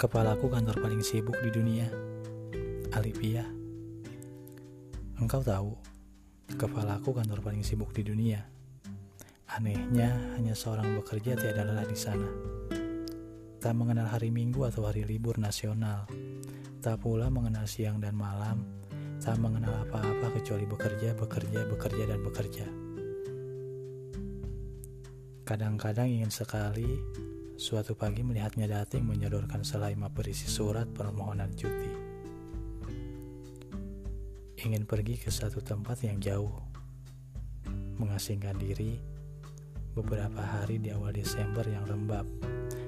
Kepalaku kantor paling sibuk di dunia. Alivia. Engkau tahu, kepalaku kantor paling sibuk di dunia. Anehnya, hanya seorang bekerja tiada lelah di sana. Tak mengenal hari Minggu atau hari libur nasional. Tak pula mengenal siang dan malam. Tak mengenal apa-apa kecuali bekerja, bekerja, bekerja, dan bekerja. Kadang-kadang ingin sekali Suatu pagi melihatnya dating menyodorkan selaima berisi surat permohonan cuti. Ingin pergi ke satu tempat yang jauh. Mengasingkan diri beberapa hari di awal Desember yang lembab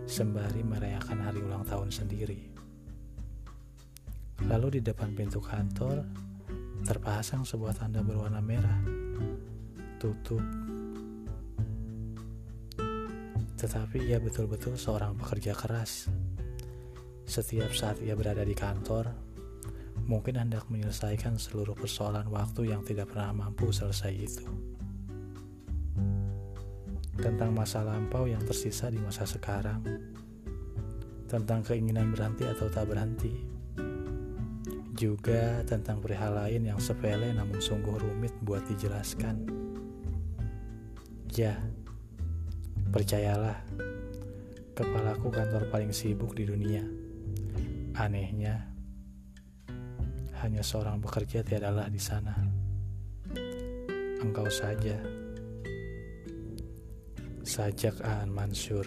sembari merayakan hari ulang tahun sendiri. Lalu di depan pintu kantor terpasang sebuah tanda berwarna merah. Tutup tetapi ia betul-betul seorang pekerja keras. Setiap saat ia berada di kantor, mungkin hendak menyelesaikan seluruh persoalan waktu yang tidak pernah mampu selesai itu. Tentang masa lampau yang tersisa di masa sekarang, tentang keinginan berhenti atau tak berhenti, juga tentang perihal lain yang sepele namun sungguh rumit buat dijelaskan. Ya, Percayalah, kepalaku kantor paling sibuk di dunia. Anehnya, hanya seorang bekerja tiadalah di sana. Engkau saja. Sajak Aan Mansur.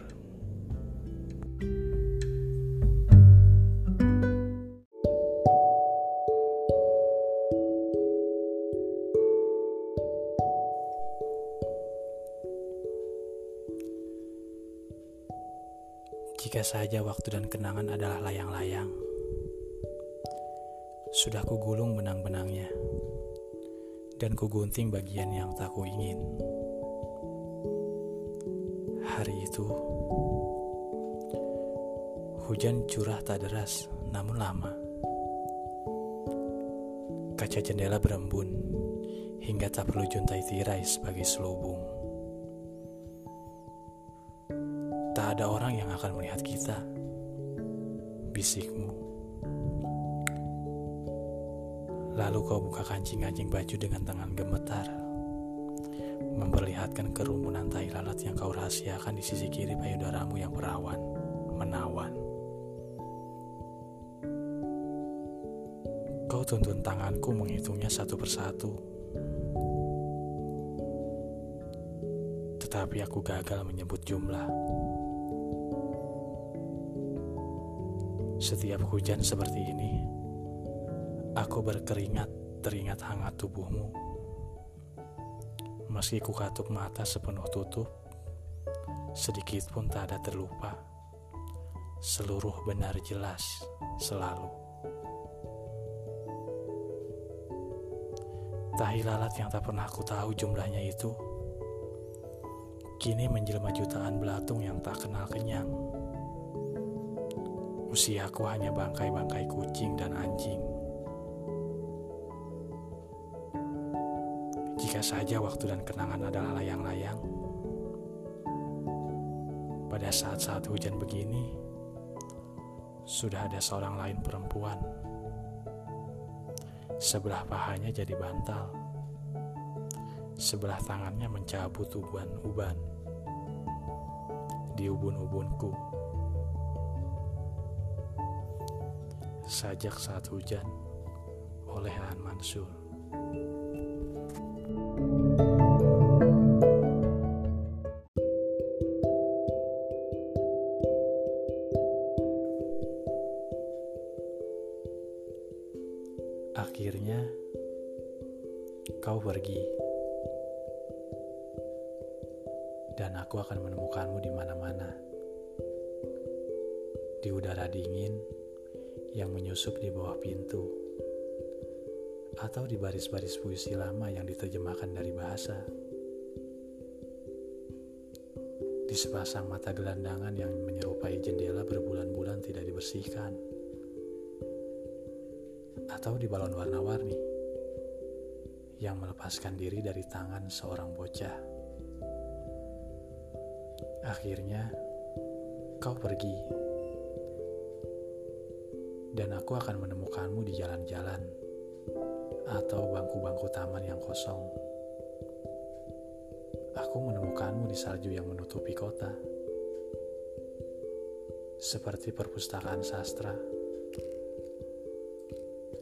Jika saja waktu dan kenangan adalah layang-layang, sudah kugulung benang-benangnya, dan kugunting bagian yang tak kuingin. Hari itu, hujan curah tak deras, namun lama. Kaca jendela berembun, hingga tak perlu juntai tirai sebagai selubung. Tak ada orang yang akan melihat kita. Bisikmu. Lalu kau buka kancing-kancing baju dengan tangan gemetar. Memperlihatkan kerumunan tai lalat yang kau rahasiakan di sisi kiri payudaramu yang berawan, menawan. Kau tuntun tanganku menghitungnya satu persatu. Tetapi aku gagal menyebut jumlah. Setiap hujan seperti ini, aku berkeringat teringat hangat tubuhmu. Meski ku katup mata sepenuh tutup, sedikit pun tak ada terlupa. Seluruh benar jelas, selalu. Tahi lalat yang tak pernah aku tahu jumlahnya itu, kini menjelma jutaan belatung yang tak kenal kenyang. Usiaku hanya bangkai-bangkai kucing dan anjing. Jika saja waktu dan kenangan adalah layang-layang, pada saat-saat hujan begini, sudah ada seorang lain perempuan. Sebelah pahanya jadi bantal, sebelah tangannya mencabut uban-uban di ubun-ubunku. Sajak Saat Hujan oleh Han Mansur. Akhirnya kau pergi. Dan aku akan menemukanmu di mana-mana. Di udara dingin yang menyusup di bawah pintu, atau di baris-baris puisi lama yang diterjemahkan dari bahasa. Di sepasang mata gelandangan yang menyerupai jendela berbulan-bulan tidak dibersihkan, atau di balon warna-warni yang melepaskan diri dari tangan seorang bocah. Akhirnya, kau pergi Dan aku akan menemukanmu di jalan-jalan atau bangku-bangku taman yang kosong. Aku menemukanmu di salju yang menutupi kota. Seperti perpustakaan sastra.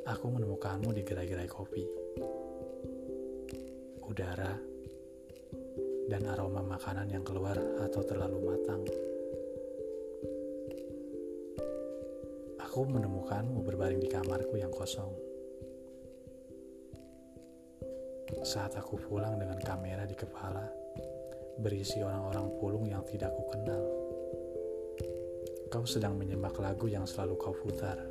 Aku menemukanmu di gerai-gerai kopi. Udara dan aroma makanan yang keluar atau terlalu matang. Aku menemukanmu berbaring di kamarku yang kosong. Saat aku pulang dengan kamera di kepala, berisi orang-orang pulung yang tidak ku kenal. Kau sedang menyemak lagu yang selalu kau putar.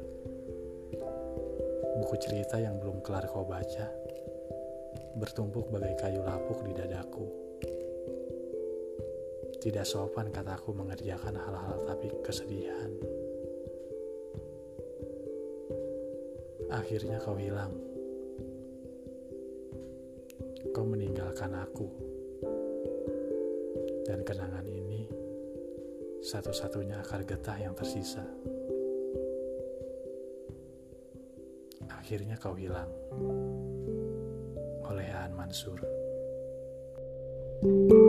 Buku cerita yang belum kelar kau baca, bertumpuk bagai kayu lapuk di dadaku. Tidak sopan kataku mengerjakan hal-hal tapi kesedihan. Akhirnya kau hilang. Kau meninggalkan aku. Dan kenangan ini satu-satunya akar getah yang tersisa. Akhirnya kau hilang. Oleh Aan Mansur. thank you